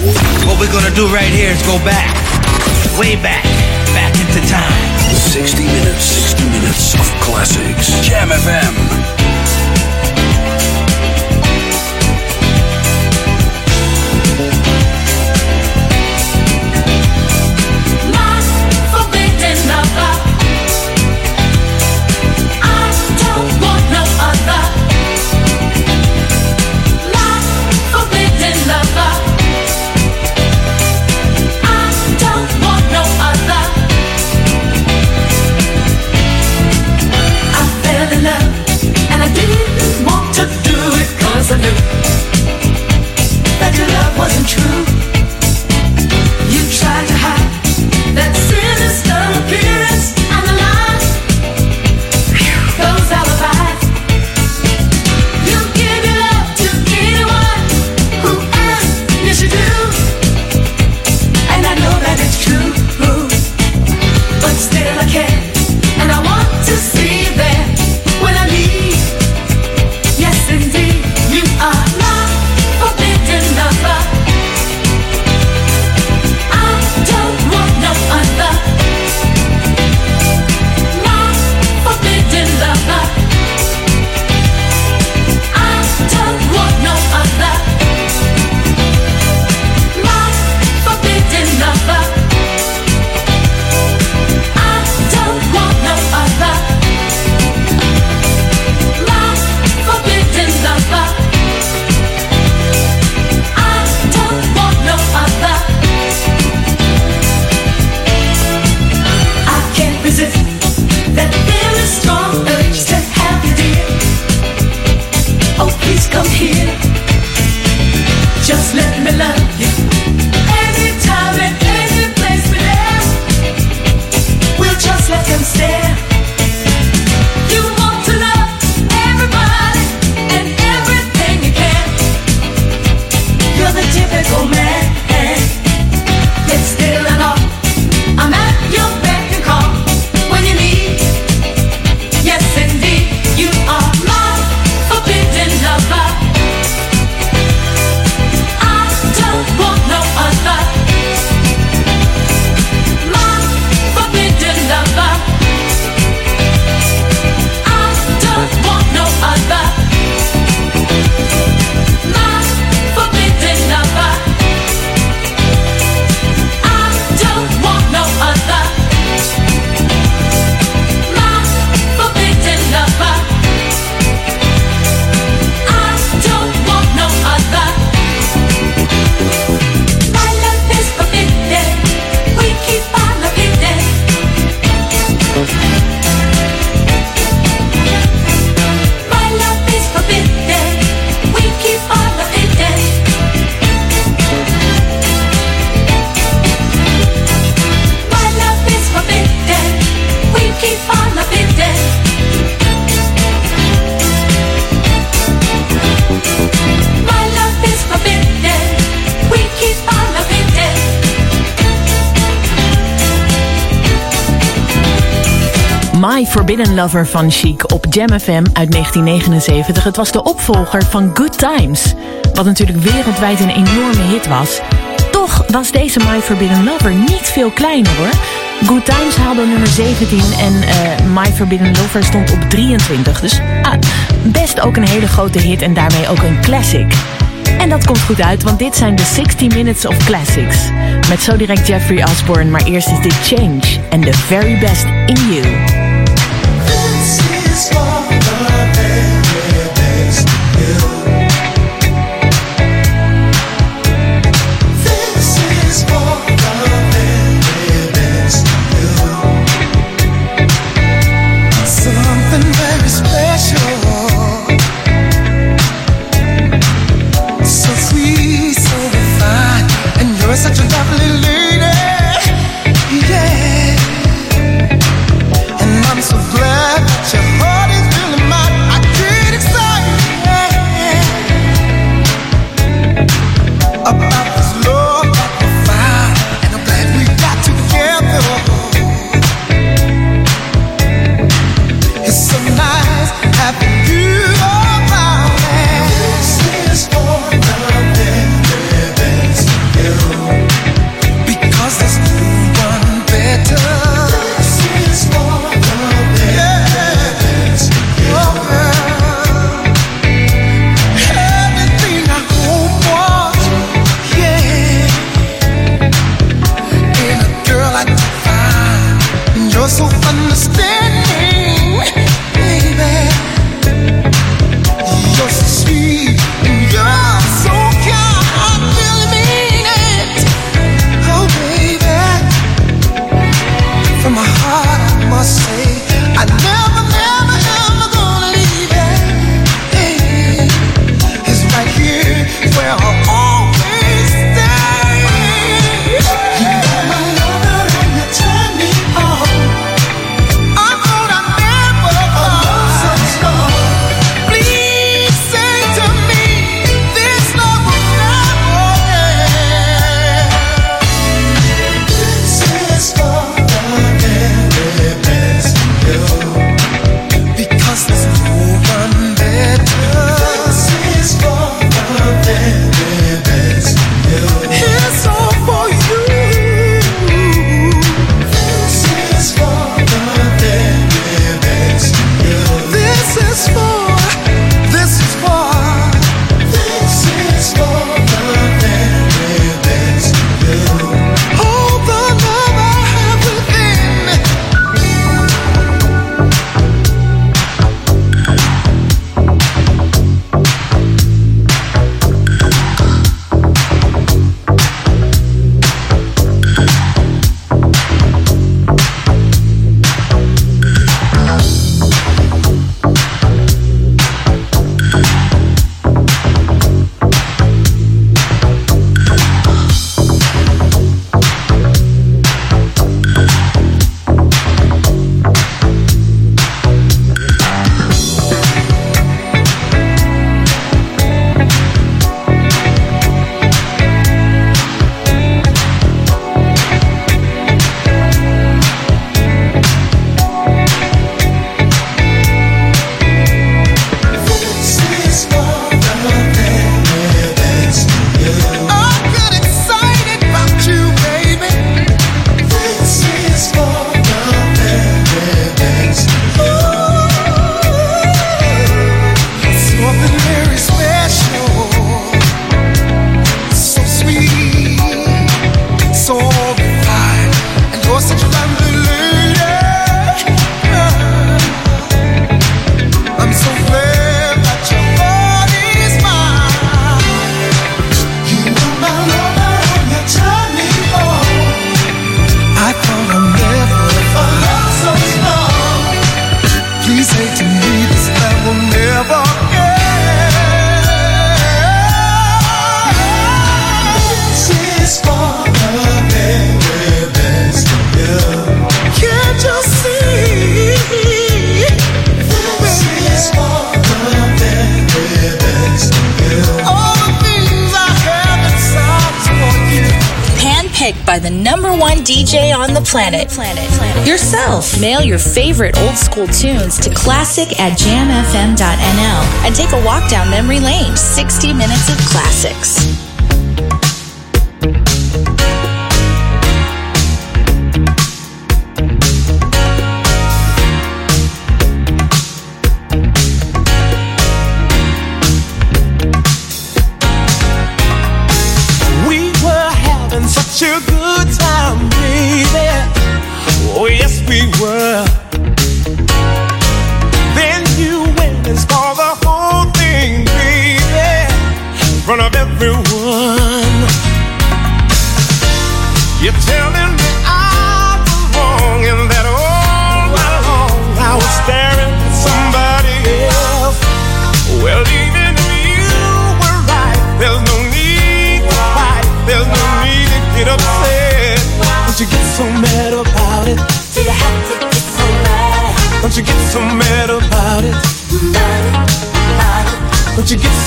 What we're gonna do right here is go back, way back, back into time. 60 minutes, 60 minutes of classics. Jam FM. Your Forbidden Lover van Chic op Jam FM uit 1979. Het was de opvolger van Good Times. Wat natuurlijk wereldwijd een enorme hit was. Toch was deze My Forbidden Lover niet veel kleiner hoor. Good Times haalde nummer 17 en eh, My Forbidden Lover stond op 23. Dus ah, best ook een hele grote hit en daarmee ook een classic. En dat komt goed uit, want dit zijn de 60 Minutes of Classics. Met zo direct Jeffrey Osborne, maar eerst is dit Change and the very best in you. Planet, planet, planet. yourself. Mail your favorite old school tunes to classic at jamfm.nl and take a walk down memory lane. 60 minutes of classics.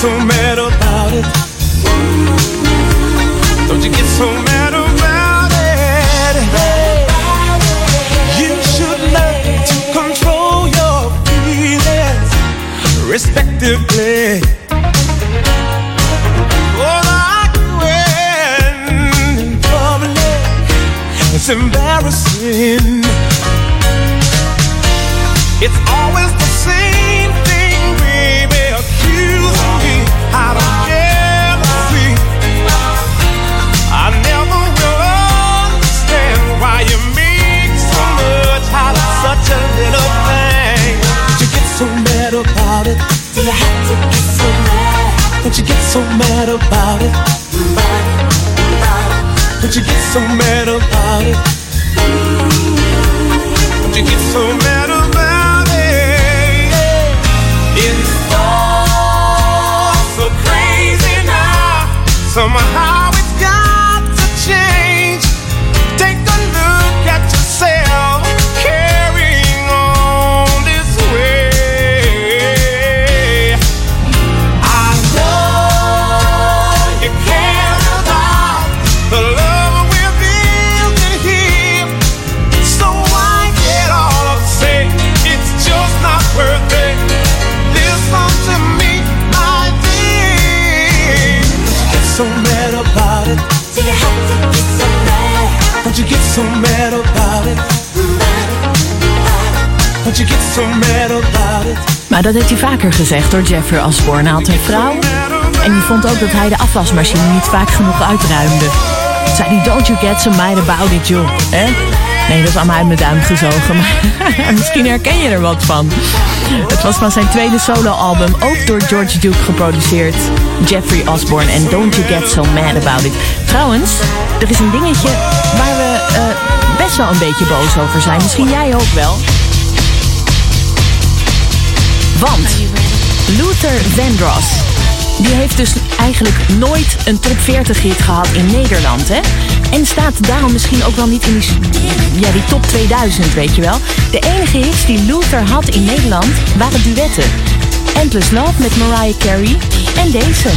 So mad about it? Don't you get so mad about it? You should learn to control your feelings respectively. All arguing in public, it's embarrassing. It's mad about it? Don't you get so mad about it? Don't you get so mad about it? It's all so crazy now. Somehow Maar dat heeft hij vaker gezegd door Jeffrey Osborne. Hij had een vrouw en die vond ook dat hij de afwasmachine niet vaak genoeg uitruimde. Zei hij, don't you get so mad about it, joh. Nee, dat is allemaal uit mijn duim gezogen. Maar misschien herken je er wat van. Het was van zijn tweede soloalbum, ook door George Duke geproduceerd. Jeffrey Osborne en Don't You Get So Mad About It. Trouwens, er is een dingetje waar we eh, best wel een beetje boos over zijn. Misschien jij ook wel. Want Luther Vandross, die heeft dus eigenlijk nooit een top 40 hit gehad in Nederland, hè? En staat daarom misschien ook wel niet in die, ja, die top 2000, weet je wel. De enige hits die Luther had in Nederland waren duetten. Endless Love met Mariah Carey en deze.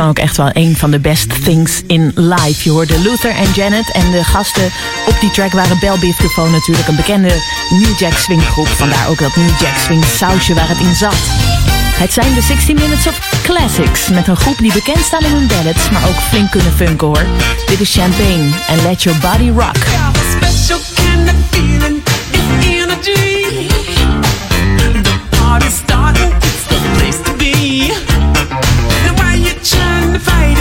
dan ook echt wel een van de best things in life. Je hoorde Luther en Janet en de gasten op die track waren Bell Biv DeVoe natuurlijk een bekende New Jack Swing groep. Vandaar ook dat New Jack Swing sausje waar het in zat. Het zijn de 60 Minutes of Classics met een groep die bekend staan in hun ballads, maar ook flink kunnen funken hoor. Dit is Champagne en Let Your Body Rock. Feeling, energy. The party. fight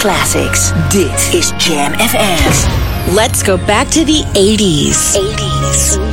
classics. This is Jam FM. Let's go back to the 80s. 80s.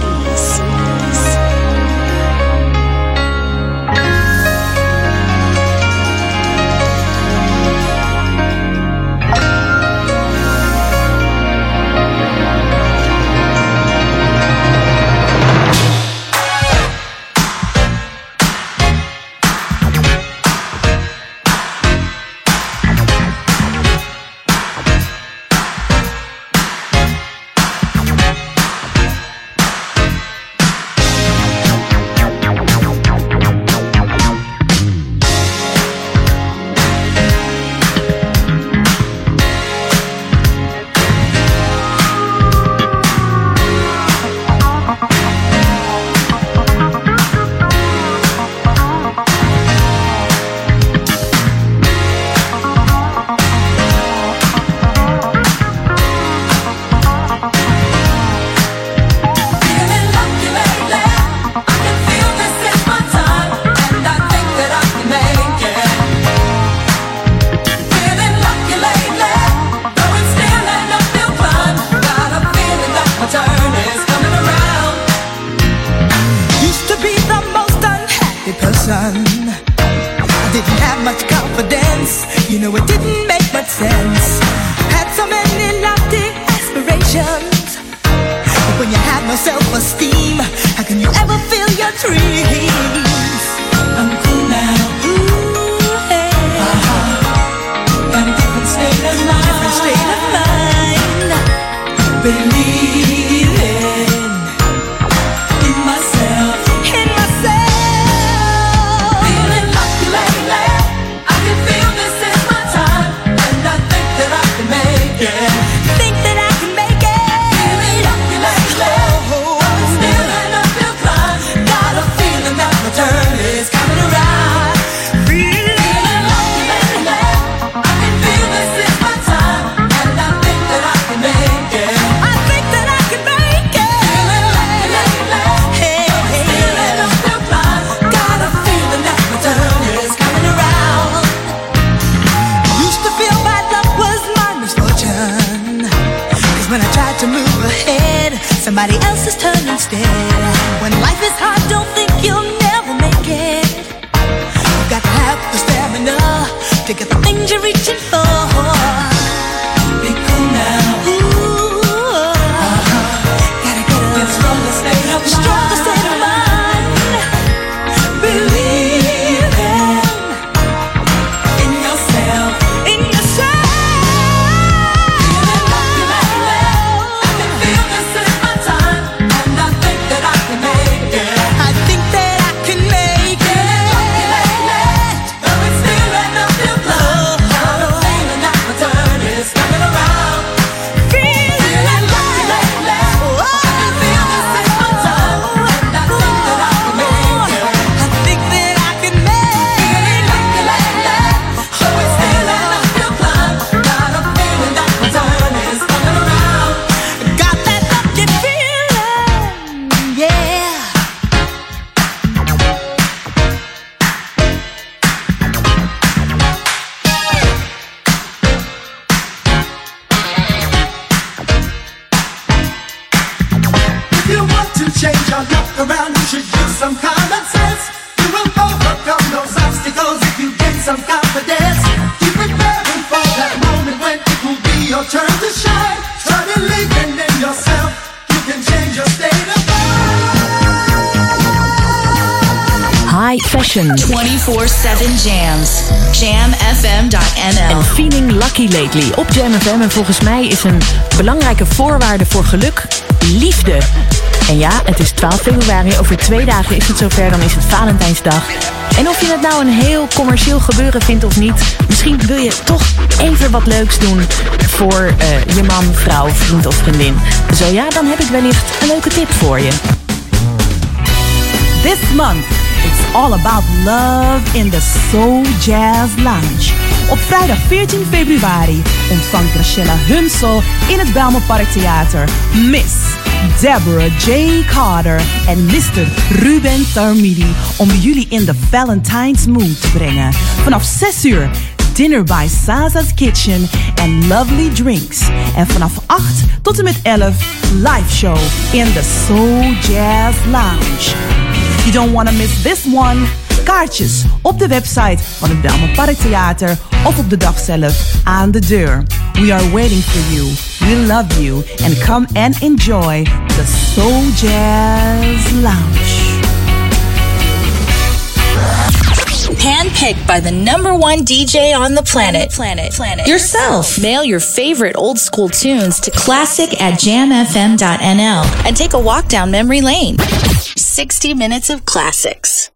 24-7 jams. Jamfm.nl en feeling lucky lately op Jam FM. En volgens mij is een belangrijke voorwaarde voor geluk liefde. En ja, het is 12 februari. Over twee dagen is het zover. Dan is het Valentijnsdag. En of je het nou een heel commercieel gebeuren vindt of niet... misschien wil je toch even wat leuks doen voor eh, je man, vrouw, vriend of vriendin. Zo ja, dan heb ik wellicht een leuke tip voor je. This month, all about love in the Soul Jazz Lounge. Op vrijdag 14 februari ontvangt Graciela Hunsel in het Belmenpark Theater Miss Deborah J. Carter en Mr. Ruben Tarmidi om jullie in de Valentine's mood te brengen. Vanaf 6 uur dinner by Sasa's Kitchen en lovely drinks. En vanaf 8 tot en met 11 live show in the Soul Jazz Lounge. You don't want to miss this one. Kaartjes op de website van het Belmen Park Theater of op de dag zelf aan de deur. We are waiting for you. We love you. And come and enjoy the Soul Jazz Lounge. Handpicked by the number one DJ on the planet. Planet. Planet. Yourself. Mail your favorite old school tunes to classic at jamfm.nl and take a walk down memory lane. 60 minutes of classics.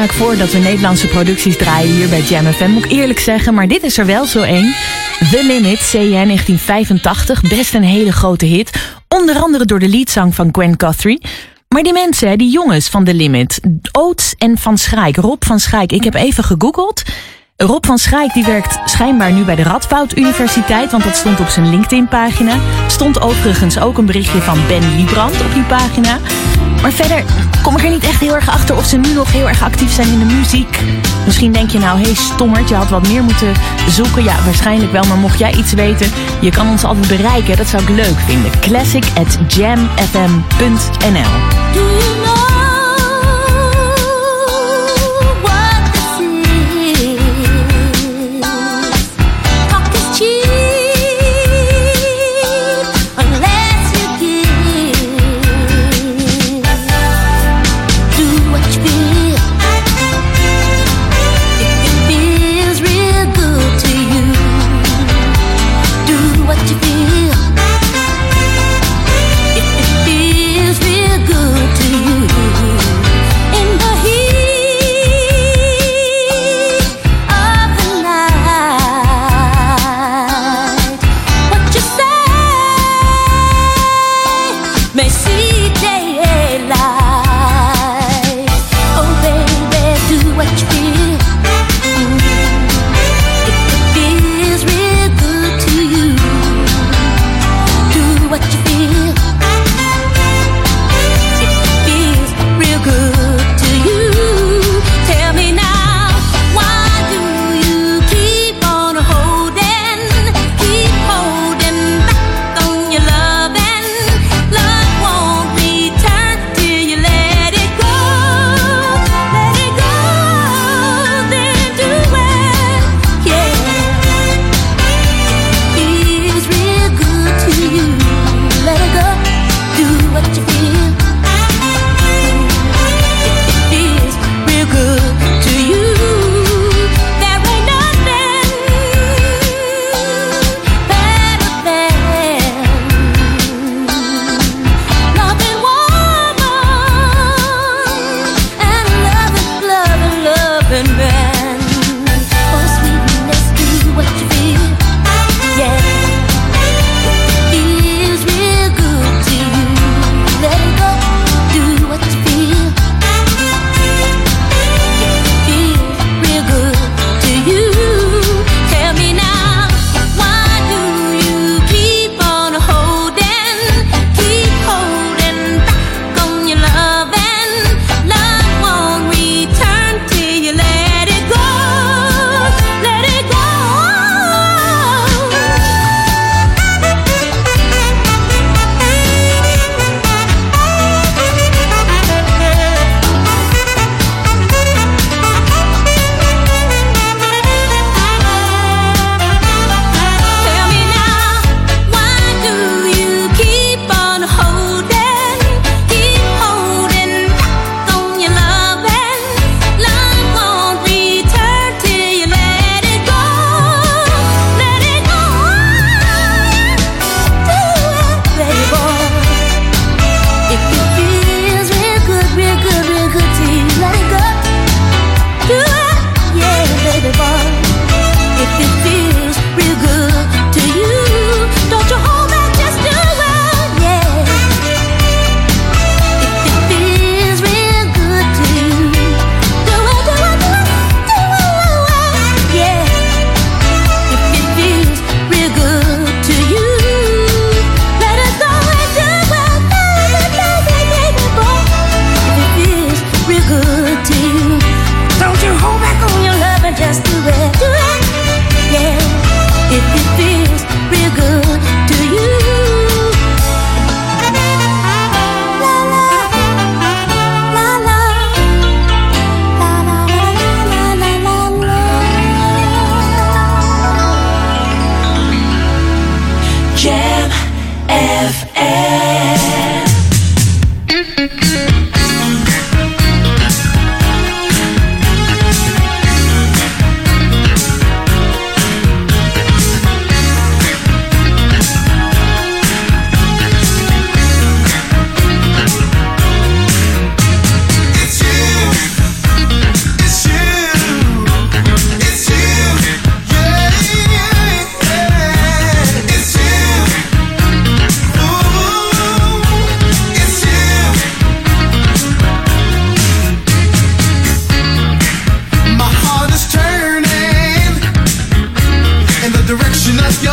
Vaak voor dat we Nederlandse producties draaien hier bij Jam FM, moet ik eerlijk zeggen. Maar dit is er wel zo één. The Limit, CN 1985. Best een hele grote hit. Onder andere door de leadzang van Gwen Guthrie. Maar die mensen, die jongens van The Limit, Oates en Van Schaik, Rob van Schaik, ik heb even gegoogeld. Rob van Schaik die werkt schijnbaar nu bij de Radboud Universiteit, want dat stond op zijn LinkedIn-pagina. Stond overigens ook een berichtje van Ben Liebrand op die pagina. Maar verder kom ik er niet echt heel erg achter of ze nu nog heel erg actief zijn in de muziek. Misschien denk je nou, hé hey, stommerd, je had wat meer moeten zoeken. Ja, waarschijnlijk wel, maar mocht jij iets weten, je kan ons altijd bereiken. Dat zou ik leuk vinden. Classic at jamfm.nl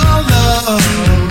your love.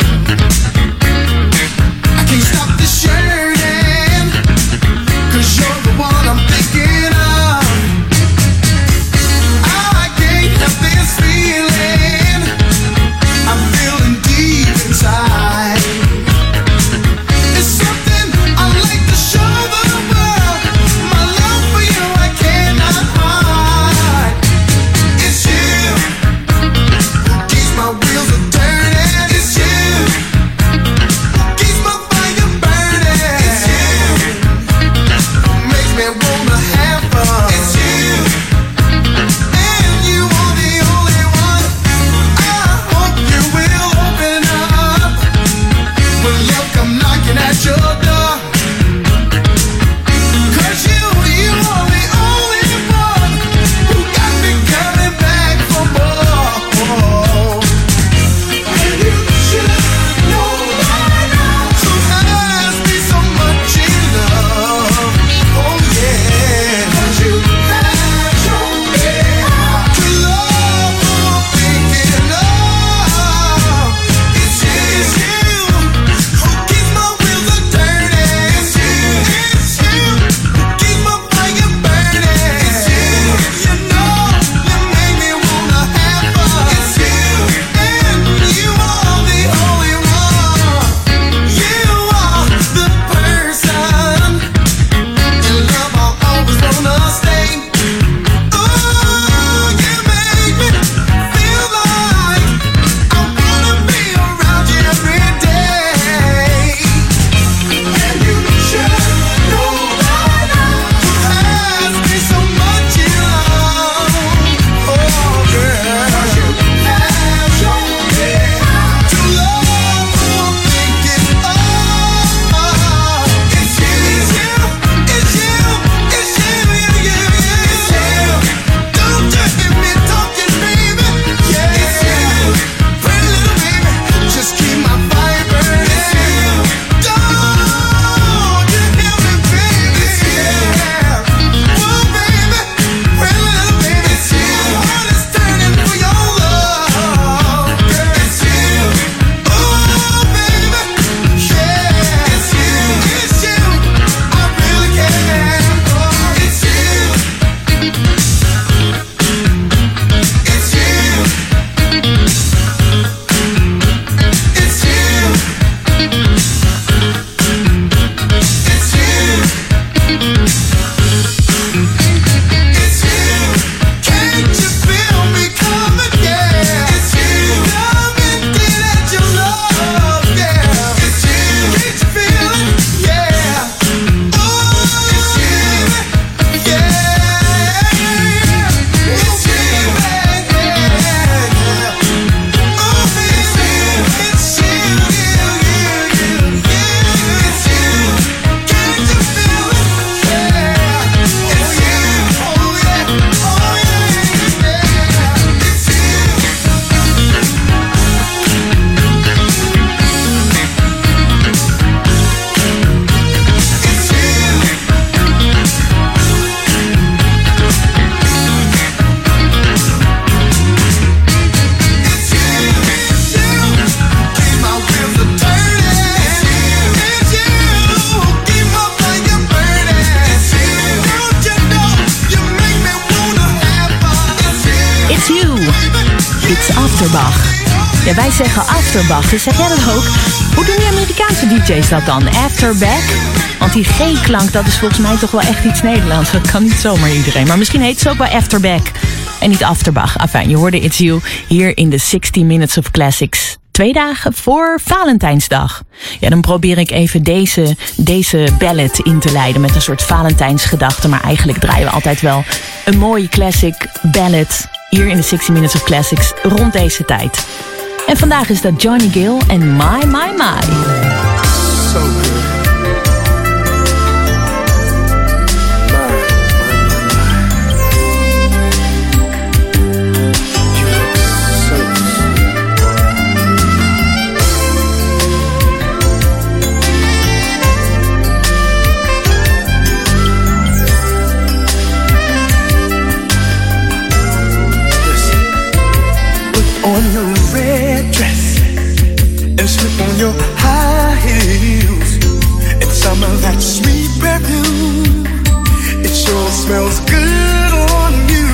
Dus zeg jij dat ook? Hoe doen die Amerikaanse DJ's dat dan? Afterback? Want die G-klank, dat is volgens mij toch wel echt iets Nederlands. Dat kan niet zomaar iedereen. Maar misschien heet ze ook wel Afterback. En niet Afterbach. Enfin, je hoorde It's You hier in de 60 Minutes of Classics. Twee dagen voor Valentijnsdag. Ja, dan probeer ik even deze, deze ballad in te leiden met een soort Valentijnsgedachte. Maar eigenlijk draaien we altijd wel een mooie classic ballad hier in de 60 Minutes of Classics rond deze tijd. En vandaag is dat Johnny Gill en My My My. So good. on your red dress and slip on your high heels some of that sweet perfume. It sure smells good on you.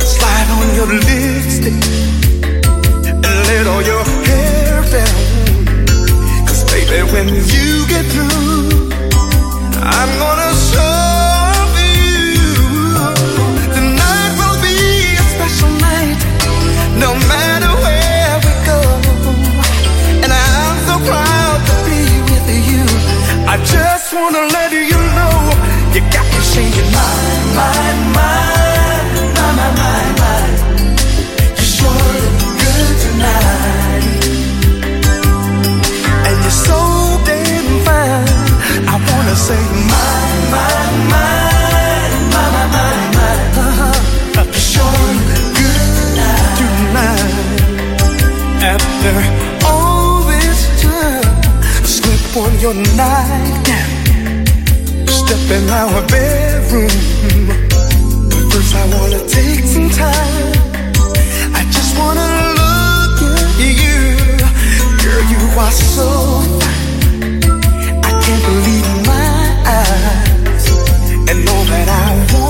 Slide on your lipstick and let all your hair down. Cause baby, when you get through, I'm your nightgown, step in our bedroom. But first, I wanna take some time. I just wanna look at you, girl. You are so fine. I can't believe my eyes, and all that I wanna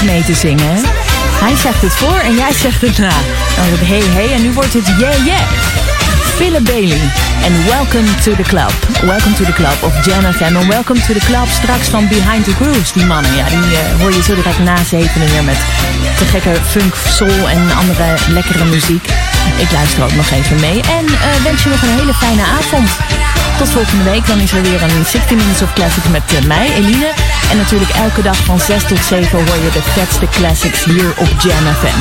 Mee te zingen. Hij zegt het voor en jij zegt het na. Dan wordt het hey hey en nu wordt het yeah yeah. Philip Bailey en Welcome to the Club. Welcome to the Club of FM en Welcome to the Club straks van Behind the Grooves. Die mannen, ja, die eh, hoor je zo direct na zevenen weer met te gekke funk, soul en andere lekkere muziek. Ik luister ook nog even mee en eh, wens je nog een hele fijne avond. Tot volgende week, dan is er weer een 60 Minutes of Classics met eh, mij, Eline. En natuurlijk elke dag van 6 tot 7 hoor je de vetste classics hier op Jam FM.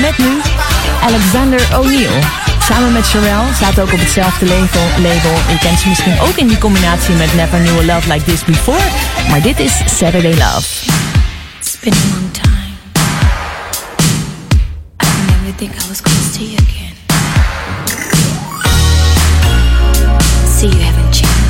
Met nu Alexander O'Neill. Samen met Sherelle staat ook op hetzelfde label, label. Je kent ze misschien ook in die combinatie met Never Knew a Love Like This Before. Maar dit is Saturday Love. It's been a long time. I never think I was close to you again. See, you haven't changed.